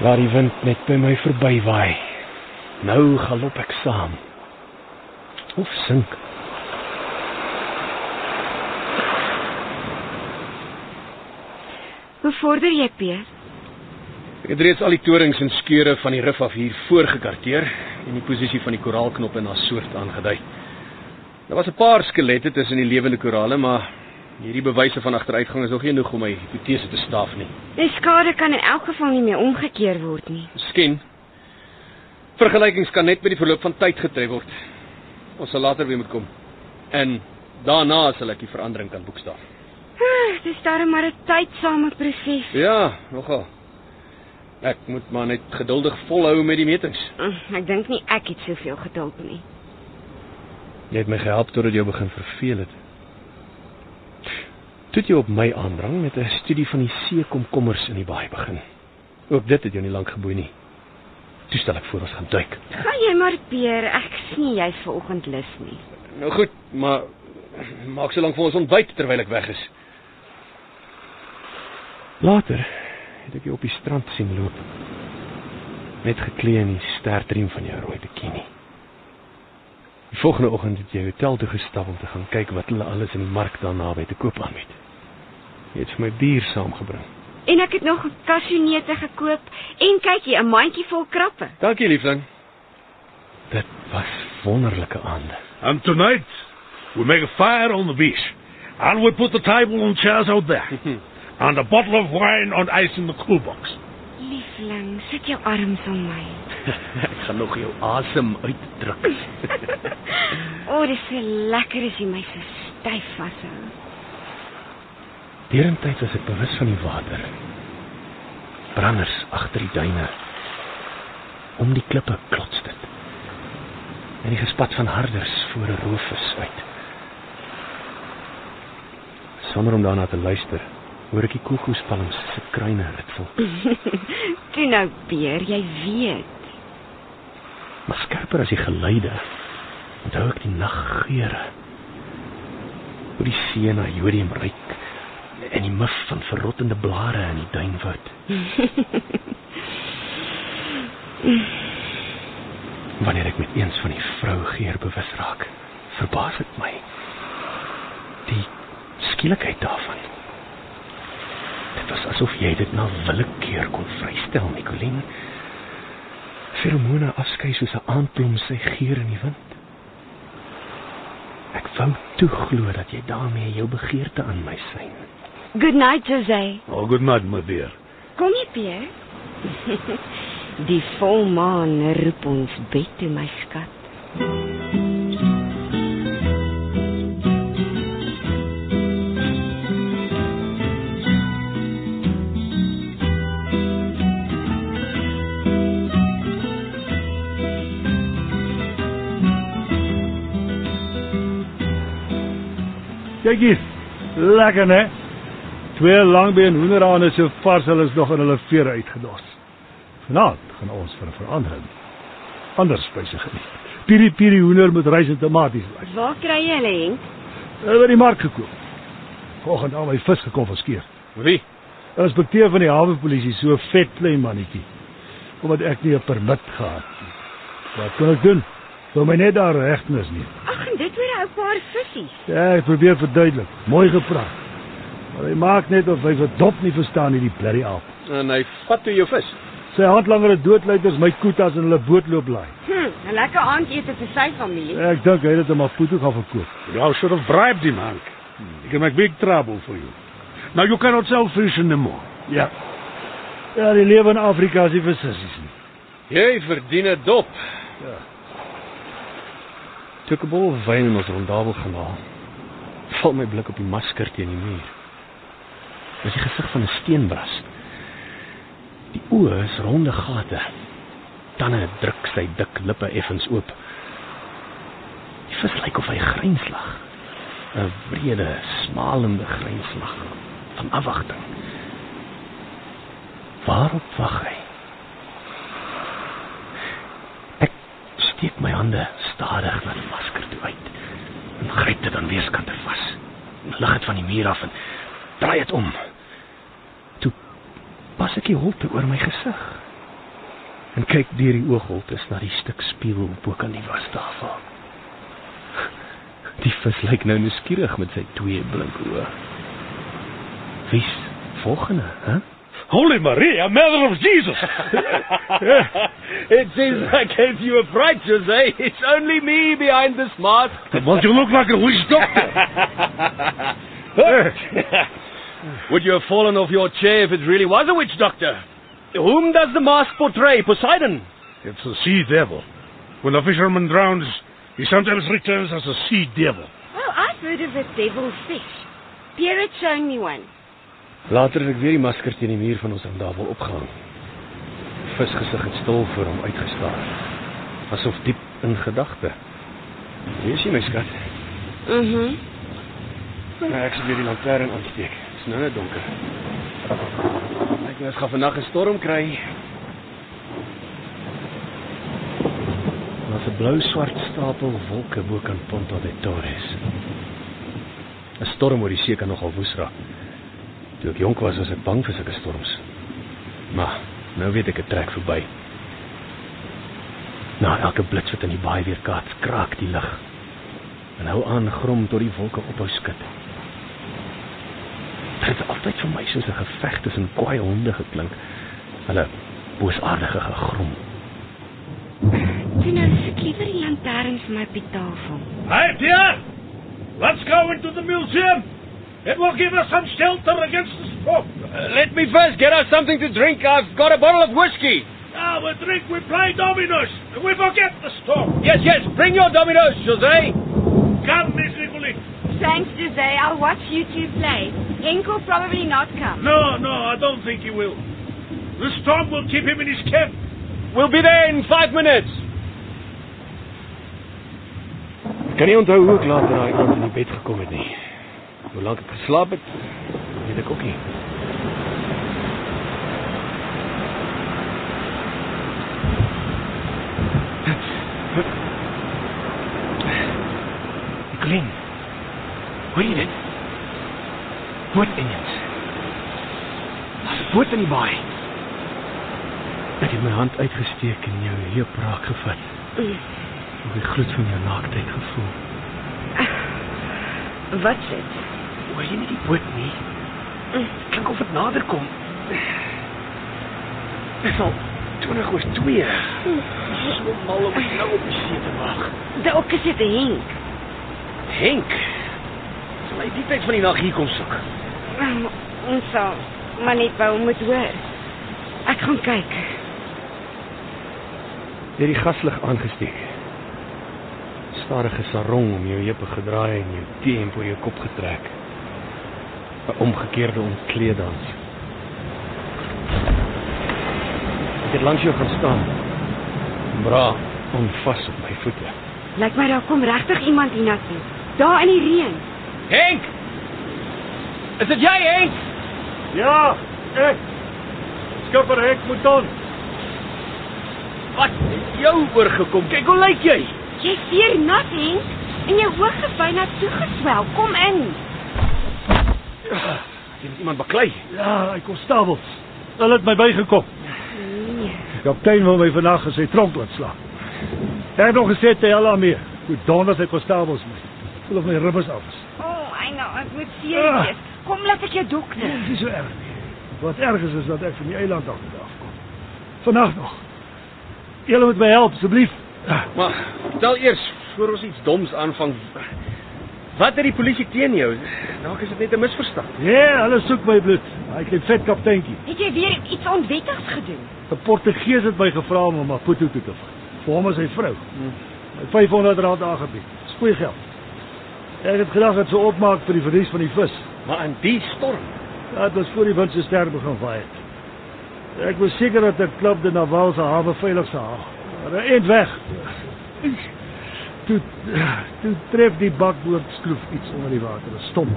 Waar die wind net by my verby waai. Nou galop ek saam. Of sink. Hoe vorder jy, Pier? Ek het reeds al die torings en skeure van die rif af hier voorgekarteer en die posisie van die koraalknoppe na soort aangedui. Daar was 'n paar skelette tussen die lewende korale, maar hierdie bewyse van agteruitgang is nog nie genoeg om my hipotese te staaf nie. Die skade kan in elk geval nie meer omgekeer word nie. Miskien vergelykings kan net met die verloop van tyd getref word. Ons sal later weer moet kom. En daarna sal ek die verandering kan boekstaaf. Ah, Dis darem maar 'n tydsame proses. Ja, nogal. Ek moet maar net geduldig volhou met die metings. Mm, Ek dink nie ek het soveel geduld nie. Jy het my gehelp totdat jy begin verveel het. Toe het jy op my aandrang met 'n studie van die seekomkommers in die baai begin. Ook dit het jou nie lank geboei nie. Toe stel ek voor ons gaan duik. Gaan jy maar Pier, ek sien jy's vanoggend lus nie. Nou goed, maar maak so lank vir ons ontbyt terwyl ek weg is. Later het ek jou op die strand sien loop. Net geklee in die stertriem van jou rooi bikini. Die volgende oggend het jy hotel toe gestap om te gaan kyk wat hulle alles in die mark daar naby te koop aanbied. Jy het vir my bier saamgebring. En ek het nog kasjoenete gekoop en kyk jy 'n mandjie vol krappe. Dankie liefling. Dit was wonderlike aande. And tonight, we make a fire on the beach. And we put the table and chairs out there. and a bottle of wine on ice in the cool box. Liefling, sit jou arms om my. Ek gaan nog jou asem uitdruk. O, oh, dis so lekker as jy my so styf vashou. Deurentyd was ek bewus van die water. Branders agter die duine. Om die klippe klots dit. En die gespat van harders voor 'n roofvis uit. Sonder om daarna te luister, hoor ek die koekoespalms se kruine ritsel. Toe nou, Peer, jy weet. Maar skerper as die geluide, onthou ek die naggeure. Hoe die see na jodium ruik en die mif van verrottende blare in die duinwoud. Wanneer ek met eens van die vrougeur bewus raak, verbaas dit my. Die skielikheid daarvan. Dit was asof jy dit na willekeur kon vrystel, Nicoline. Feromone afskei soos 'n aandblom sy geur in die wind. Ek wou toe glo dat jy daarmee jou begeerte aan my sein. Good night, Jose. Oh, good night, my dear. Kom jy, Peer? Die volmaan roep ons bed toe, my skat. Kyk hier. Lekker, né? Twee langbeen hoenderhane so vars hulle is nog in hulle vere uitgedos. Vanaand gaan ons vir 'n verandering ander spesies geniet. Piri piri hoender met rys en tomaties. Waar kry jy hulle, Henk? het by die mark gekoop. Vanoggend al my vis gekonfiskeer. Wie? 'n Inspekteur van die hawepolisie, so vet klein mannetjie. Omdat ek nie 'n permit gehad het nie. Wat kan ek doen? Wil my net daar regnis nie. Ag, en dit oor 'n paar vissies. Ja, ek probeer verduidelik. Mooi gepraat. Maar hy maak net of hy verdop nie verstaan hierdie blerrie aap. En hy vat toe jou vis. Sy handlanger het doodluiters my koetas in hulle boot loop laai. Hm, 'n lekker aandete vir sy familie. Ek dink hy het dit aan Maputo gaan verkoop. You should have bribed him, Hank. He can make big trouble for you. Now you cannot sell fish anymore. Ja. Ja, die lewe in Afrika is nie vir sissies nie. Jy verdien 'n dop. Ja. Toe ek 'n bol wyn in ons rondabel gaan haal, val my blik op die masker teen die muur. Dis die gesig van 'n steenbras. Die oë is ronde gate. Tande druk sy dik lippe effens oop. Die vis lyk of hy grynslag. 'n Wrede, smalende grynslag van afwagting. Waarop wag hy? Ek steek my hande stadig na die masker toe uit en gryp dit aan weerskante vas. En lig dit van die muur af en draai dit om. Toe pas ek die holte oor my gesig en kyk deur die oogholtes na die stuk spieël bo-kan die wastafel. Die vis lyk nou nuuskierig met sy twee blink oë. Wie's volgende, hè? Holy Maria, a Mother of Jesus! it seems I gave you a fright, Jose. Eh? It's only me behind this mask. well, you look like a witch doctor. Would you have fallen off your chair if it really was a witch doctor? Whom does the mask portray? Poseidon? It's the sea devil. When a fisherman drowns, he sometimes returns as a sea devil. Oh, I've heard of a devil fish. Pierre had shown me one. Later het ek weer die masker teen die muur van ons rondafel opgehang. Visgesig het stil voor hom uitgestaar, asof diep in gedagte. Hier is jy my skat. Mhm. Mm Nou, ek sal weer die lantern aansteek. Dit is nou net donker. Ek moet gaan vandag 'n storm kry. Daar's 'n blou-swart stapel wolke bo kan Ponta de Torres. 'n Storm oor die see kan nogal woes raak. Toe ek jonk was, was ek bang vir sulke storms. Maar nou weet ek dit trek verby. Na elke blits wat in die baai weer kaats, kraak die lug. En hou aan grom tot die wolke ophou skud. Dit het altyd vir my soos 'n geveg tussen kwaai honde geklink. Hulle boosaardige gegrom. Toe nou sit liewer die lanterns vir my op die tafel. Hey, dear! Let's go into the museum! It will give us some shelter against the storm. Uh, let me first get us something to drink. I've got a bottle of whiskey. Ah, we drink, we play dominoes, and we forget the storm. Yes, yes, bring your dominoes, Jose. Come, Miss Nicolette. Thanks, Jose. I'll watch you two play. Henk will probably not come. No, no, I don't think he will. The storm will keep him in his camp. We'll be there in five minutes. Ek kan nie onthou hoe ek laat in daai aand in die bed gekom het nie. Hoe lank ek geslaap het, weet ek ook nie. Nicolien. Hoor jy dit? Boot engels. Daar's 'n boot in die baai. Ek het my hand uitgesteek en jou heup raak gevat. Ek het die gloed van jou naaktheid gevoel. Wat sê? Hoor jy nie die boot nie? Klink of dit nader kom. Dit is al 20 oor 2. Dis so mal om nou op die see te wag. Dalk is dit Henk. Henk. Sal hy die tyd van die nag hier kom soek? Um, Ons sal maar net wou moet hoor. Ek gaan kyk. Deur die gaslig aangesteek. Stadige sarong om jou heupe gedraai en jou T-hemp oor jou kop getrek. 'n Omgekeerde ontkleeddans. Ek het langs jou gaan staan. Bra, onvas op my voete. Lyk my daar kom regtig iemand hiernatoe. Daar in die reën. Henk! Is dit jy, Henk? Ja, ek. Skipper Henk Mouton. Wat het jou oorgekom? Kyk hoe lyk jy? Jy's seer nat, Henk. En jou hoof het byna toegeswel. Kom in. Jy het iemand baklei. Ja, hy konstabels. Hulle het my bygekom. Nee. Kaptein wil my vandag sy tronk laat slaap. Hy het nog gesê te hella mee. Hoe donder sy konstabels my. Voel of my ribbes af is. O, oh, I know, ek moet seer Ah. wees. Kom laat ek jou dokter. Nee, Dit is so erg nie. Wat erg is is dat ek van die eiland af moet afkom. Vandag nog. Julle moet my help asseblief. Maar vertel eers voor ons iets doms aanvang. Wat het die polisie teen jou? Dalk is dit net 'n misverstand. Ja, hulle soek my bloed. Hy het vet kapteintjie. Het jy weer iets onwettigs gedoen? 'n Portugees het my gevra om hom Maputo toe te vat. Vir hom en sy vrou. My 500 rand aangebied. Spoei geld. Ek het gedag dit sou opmaak vir die verlies van die vis. Maar in die storm. Ja, dit was voor die wind so sterk begin vaai het. Ek was seker dat ek klop de Naval se hawe veilig sou haal. Maar hy het weg. Toe toe tref die bakboord skroef iets onder die water, 'n stomp.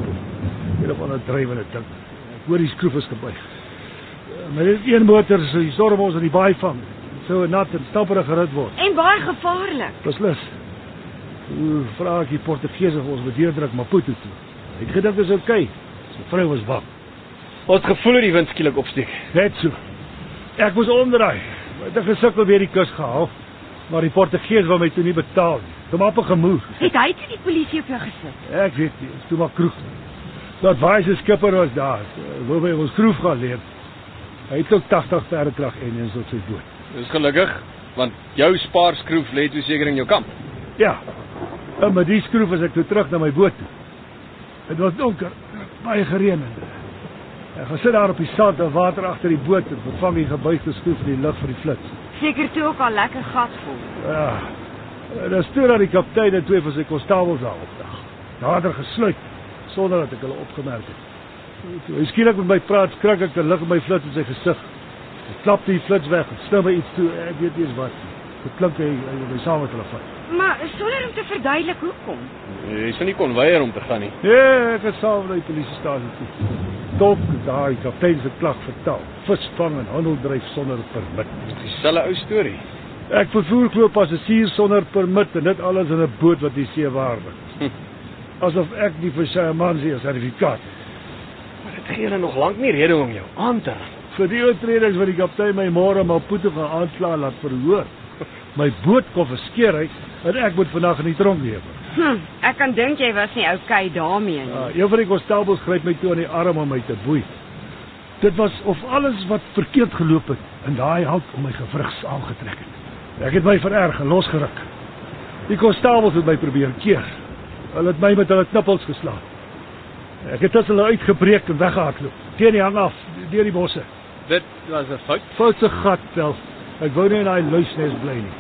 Een of ander drywende ding. Ek hoor die skroef is gebuig. Maar dit een motor so die storm ons in die baai vang. So nat en stapperig gerit word. En baie gevaarlik. Beslis. Hoe vra ek die Portugese of ons moet deurdruk Maputo toe. Hy het gedink dit is oukei. Okay. Sy vrou was bang. Ons het gevoel hoe die wind skielik opsteek. Net so. Ek moes omdraai. Ek het gesukkel weer die kus gehaal, maar die Portugees wou my toe nie betaal nie. Toe maar op 'n gemoer. Het hy toe die polisie op jou gesit? Ek weet nie, toe maar kroeg. Dat wyse skipper was daar. Wou by ons kroeg gaan leer. Hy het ook 80 perdekrag en eens op sy boot. Dis gelukkig, want jou spaarskroef lê toe seker in jou kamp. Ja. En met die skroef is ek toe terug na my boot toe. Dit was donker, baie gereën. Ek gaan sit daar op die sand en water agter die boot en vervang die gebuigde skroef in die lug vir die flits. Seker toe ook al lekker gat vol. Ja. Dan stuur dat die kaptein en twee van sy konstabels daar opdag. Nader gesluit sonder dat ek hulle opgemerk het. Toe hy skielik met my praat, skrik ek en lig my flits in sy gesig. Hy klap die flits weg en snou my iets toe. Ek weet nie eens wat nie. Dit klink hy hy my saam met hulle vat. Maar sonder om te verduidelik hoekom. Jy sou nie kon weier om te gaan nie. Nee, ek het saam met die polisiestasie toe. Top daai kaptein se klag vertel. Visvang en handel dryf sonder permit. Dieselfde ou storie. Ek vervoer glo passasiers sonder permit en dit alles in 'n boot wat die see is. Hm. Asof ek nie vir sy man se sertifikaat. Maar dit gee hulle nog lank nie rede om jou aan te rand. Vir die oortredings wat die kaptein my môre Maputo gaan aankla laat verhoor. My boot konfiskeer hy en ek moet vandag in die tronk lewe. Hm, ek kan dink jy was nie oukei daarmee nie. Uh, een van die konstabels gryp my toe aan die arm om my te boei. Dit was of alles wat verkeerd geloop het en daai hand om my gewrig saamgetrek het. Ek het my vererg en losgeruk. Die konstabels het my probeer keer. Hulle het my met hulle knippels geslaan. Ek het tussen hulle uitgebreek en weggehardloop. Teen die hang af, deur die bosse. Dit was 'n fout. Foutse gat wel. Ek wou nie in daai luisnes bly nie.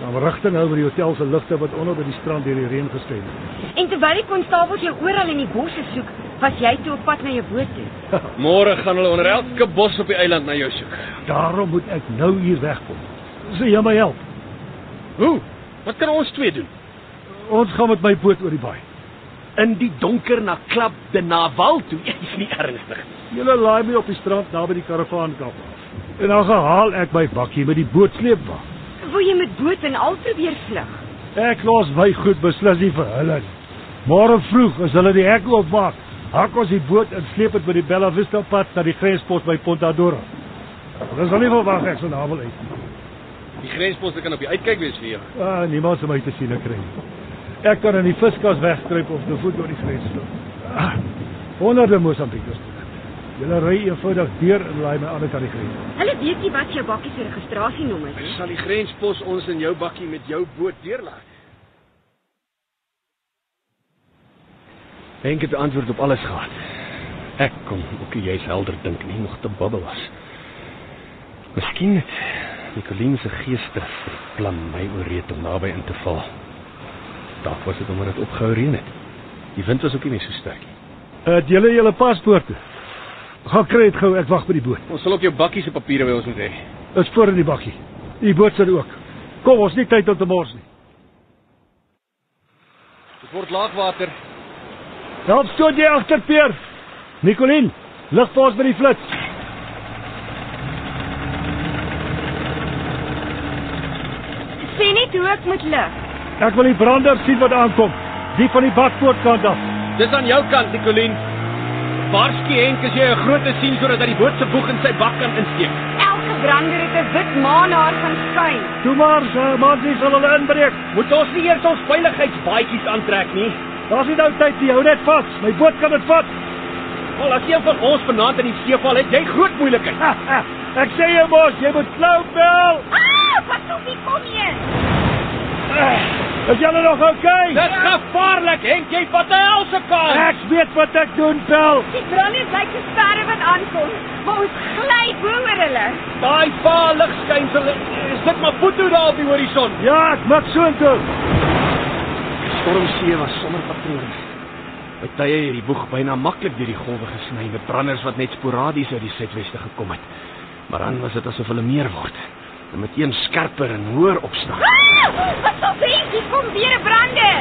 Dan rigting nou by die hotel se ligte wat onder by die strand deur die reën geskyn het. En terwyl die konstabels jou oral in die bosse soek, was jy toe op pad na jou boot toe. Môre gaan hulle onder elke bos op die eiland na jou soek. Daarom moet ek nou hier wegkom. Sê jy my help. Hoe? Wat kan ons twee doen? Ons gaan met my boot oor die baai. In die donker na Klap de Naval toe. Jy's nie ernstig nie. Julle laai my op die strand naby die karavaankap af. En dan gehaal ek my bakkie met die bootsleepwa. Wou jy met boot en al probeer vlug? Ek los my goed beslis nie vir hulle nie. Môre vroeg as hulle die hek oopmaak, hak ons die boot en sleep dit by die Bella Vista pad na die grenspos by Pontadora. Ons sal nie verwag ek sal navel uit. Die grensposte kan op die uitkyk wees vir jou. Ah, niemand se my te sien kry nie. Ek kan in die viskas wegkruip of te voet oor die grens loop. Ah, honderde Mosambiekers dit. Julle ry eenvoudig deur en laai my aan die kant die grens. Hulle weet nie wat jou bakkie se registrasienommer is nie. Sal die grenspos ons in jou bakkie met jou boot deurlaat? Henk het antwoord op alles gehad. Ek kon ook jy's helder dink nie, nog te babbel was. Miskien het Nicoline se die plan my ooreed om naby in te val. Dalk was dit omdat dit opgehou reën het. Die wind was ook nie meer so sterk nie. Het julle julle paspoorte? Gaan kry dit gou, ek wag by die boot. Ons sal ook jou bakkie se papiere by ons moet hê. Is voor in die bakkie. Die boot sit ook. Kom, ons nie tyd om te mors nie. Dit word laagwater. Help stoot jy agter Peer. Nicolien, lig vir ons by die flits. Hoe ek moet lig. Ek wil die brander sien wat aankom. Die van die bakpoortkant af. Dis aan jou kant, Nicoline. Waarskynlik Henk as jy 'n groot sien sodat hy die boot se boeg in sy bak kan insteek. Elke brander het 'n wit maan haar gaan skyn. Toe maar, uh, maar dis sal hulle inbreek. Moet ons nie eers ons veiligheidsbaadjies aantrek nie? Daar's nie nou tyd nie. Hou net vas. My boot kan dit vat. Al as een van ons vanaand in die see val, het jy groot moeilikheid. Ek sê jou mos, jy moet flou bel. Ah, wat sou nie kom hier? Is julle nog okay? Dis gevaarlik, Henk, jy vat 'n helse kans. Ek weet wat ek doen, bel. Die branders lyk te sterre wat aankom, maar ons gly bo oor hulle. Daai pa ligskynsel, is dit maar voetou daar op die horison. Ja, ek maak so intoe. Stormsee was sonder patrone. By tye het die boeg byna maklik deur die golwe gesny met branders wat net sporadies uit die suidweste gekom het. Maar dan was dit asof hulle meer word en meteen skerper en hoër opstaan. Ah, wat sou wees, hier kom weer 'n brander.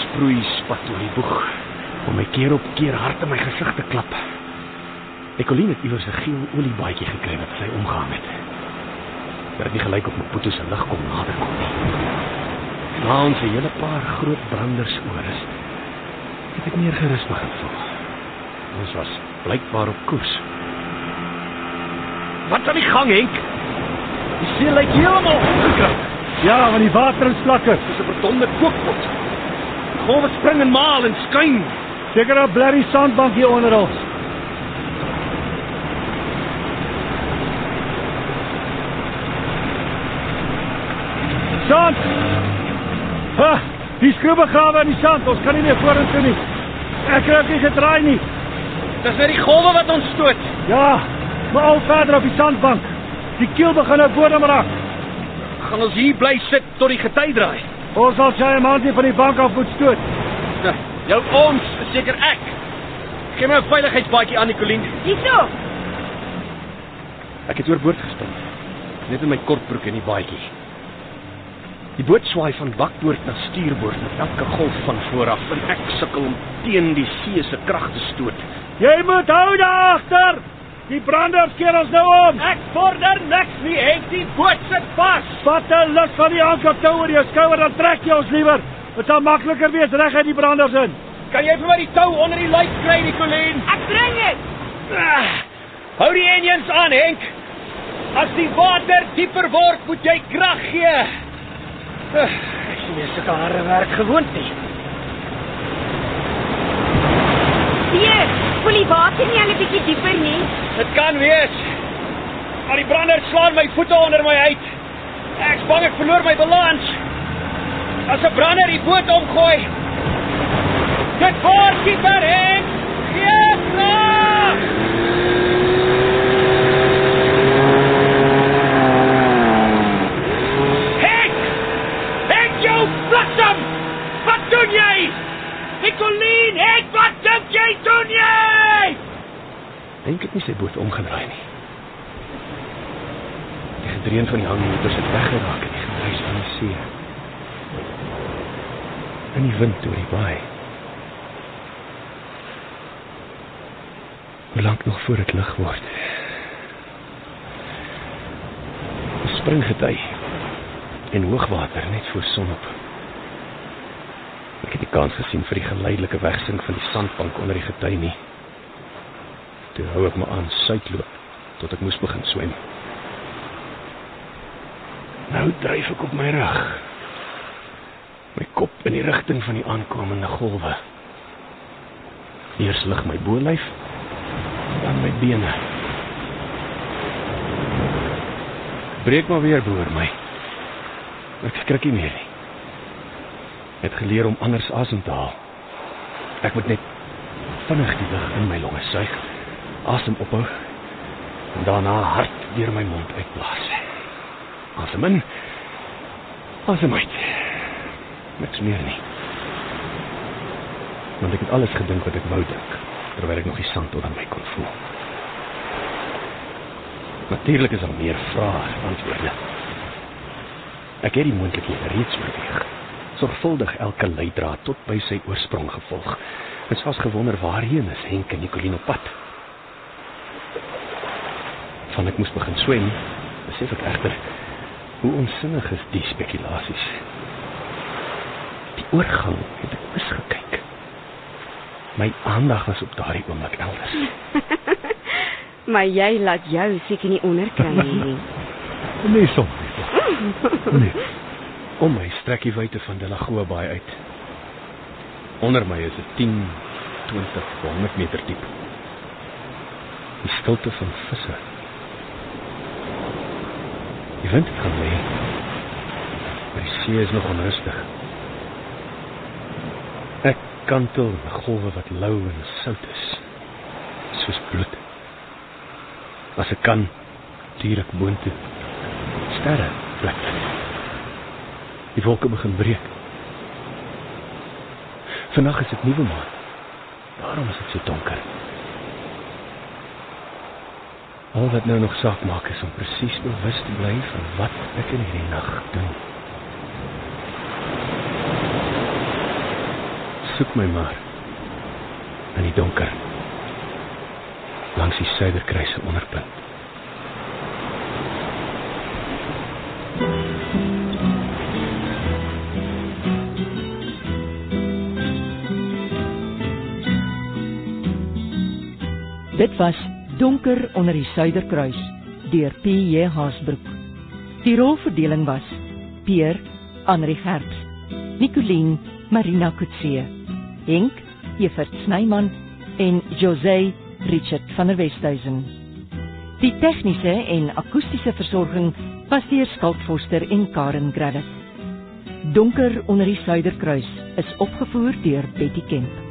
Sproei spat oor die boeg om my keer op keer hard in my gesig te klap. Ecoline het iewers 'n geel oliebaadjie gekry wat sy omgehang het. Dit nie gelyk op my pote se lig kom nader kom nie. Na ons 'n hele paar groot branders oor is, het ek meer gerus begin voel. Ons was blykbaar op koers. Wat aan die gang, Henk? Die see lyk heeltemal opgekrap. Ja, want die water is vlakker. Dis 'n verdonde kookpot. Golwe spring en maal en skyn. Seker 'n blerrie sandbank hier onder ons. Sand! Ha, die skroewe begrawe in die sand. Ons kan nie meer vorentoe nie. Ek kry nie gedraai nie. Dis net die golwe wat ons stoot. Ja, maar al verder op die sandbank. Die kiel begin nou bodem raak. Gaan ons hier bly sit tot die gety draai. Ons sal sy man van die bank af moet stoot. Ja, jou ons, seker ek. Gee my 'n veiligheidsbaadjie aan, Nicoline. Hierso. Ek het oorboord gespring. Net in my kortbroek en die baadjie. Die boot swaai van bakboord na stuurboord met elke golf van voor af en ek sukkel om teen die see se krag te stoot. Jy moet hou daar agter. Die branders keer ons nou om. Ek vorder niks nie, Henk, die boot sit vas. Vat 'n lus van die anker tou oor jou skouer dan trek jy ons liewer. Dit sal makliker wees reg uit die branders in. Kan jy vir my die tou onder die luik kry, Nicoline? Ek bring dit. Ah, hou die engines aan, Henk. As die water dieper word, moet jy krag gee. Ah, Ek is nie sulke harde werk gewoond nie. Hier, voel die water nie al 'n bietjie dieper nie? Dit kan wees. Al die branders slaan my voete onder my uit. Ek's bang ek verloor my balans. As 'n brander die boot omgooi. Dit voor skieper en gee slag! Hek! Hek jou bliksem! Wat doen jy? Nicolien, hek, wat dink jy doen jy? Dink ek nie sy boot omgedraai nie. Die gedreun van die hangmotors het weggeraak in die gedruis van die see. In die wind deur die baai. Hoe lank nog voor dit lig word? Spring gety en hoogwater net voor sonop. Ek het die kans gesien vir die geleidelike wegsink van die sandbank onder die gety nie. Toe hou ek my aan suidloop tot ek moes begin swem. Nou dryf ek op my rug. My kop in die rigting van die aankomende golwe. Eers lig my bolyf, dan my bene. Breek maar weer boor my. Ek skrik nie meer nie. Ek het geleer om anders asem te haal. Ek moet net vinnig die lug in my longe suig, asem ophou en daarna hard deur my mond uitblaas. Asem in. Asem uit. Niks meer nie. Want ek het alles gedink wat ek wou dink terwyl ek nog die sand onder my kon voel. Natuurlik is daar meer vrae as antwoorde. Ek het die moontlikhede reeds oorweeg. Sorgvuldig elke leidraad tot by sy oorsprong gevolg. En soms gewonder waarheen is Henk en Nicolien op pad. Van ek moes begin swem, besef ek egter hoe onsinnig is die spekulasies. Die oorgang het ek misgekyk. My aandag was op daardie oomblik elders. maar jy laat jou seker nie onderkry nie. Nee, soms nie. Nee. Om my strek die wyte van Delagoa baai uit. Onder my is dit 10, 20, 100 meter diep. Die stilte van visse. Die wind het gaan lê. Die see is nog onrustig. Ek kantel 'n golwe wat lou en sout is. Soos bloed. As ek kan, stuur ek boontoe. Sterre vlek. Die wolke begin breek. Vanaand is dit nuwe maan. Daarom is dit so donker. Al wat nou nog saak maak is om presies bewus te bly van wat ek in hierdie nag doen. Soek my maar in die donker langs die suiderkruis se onderpunt. Dit was Donker onder die Suiderkruis deur P.J. Haasbroek. Die rolverdeling was Peer Anri Gerts, Nicoline Marina Kutse, Henk Evert Snyman en José Richard van der Westhuizen. Die tegniese en akoestiese versorging was deur Skalk Foster en Karen Graddock. Donker onder die Suiderkruis is opgevoer deur Betty Kemp.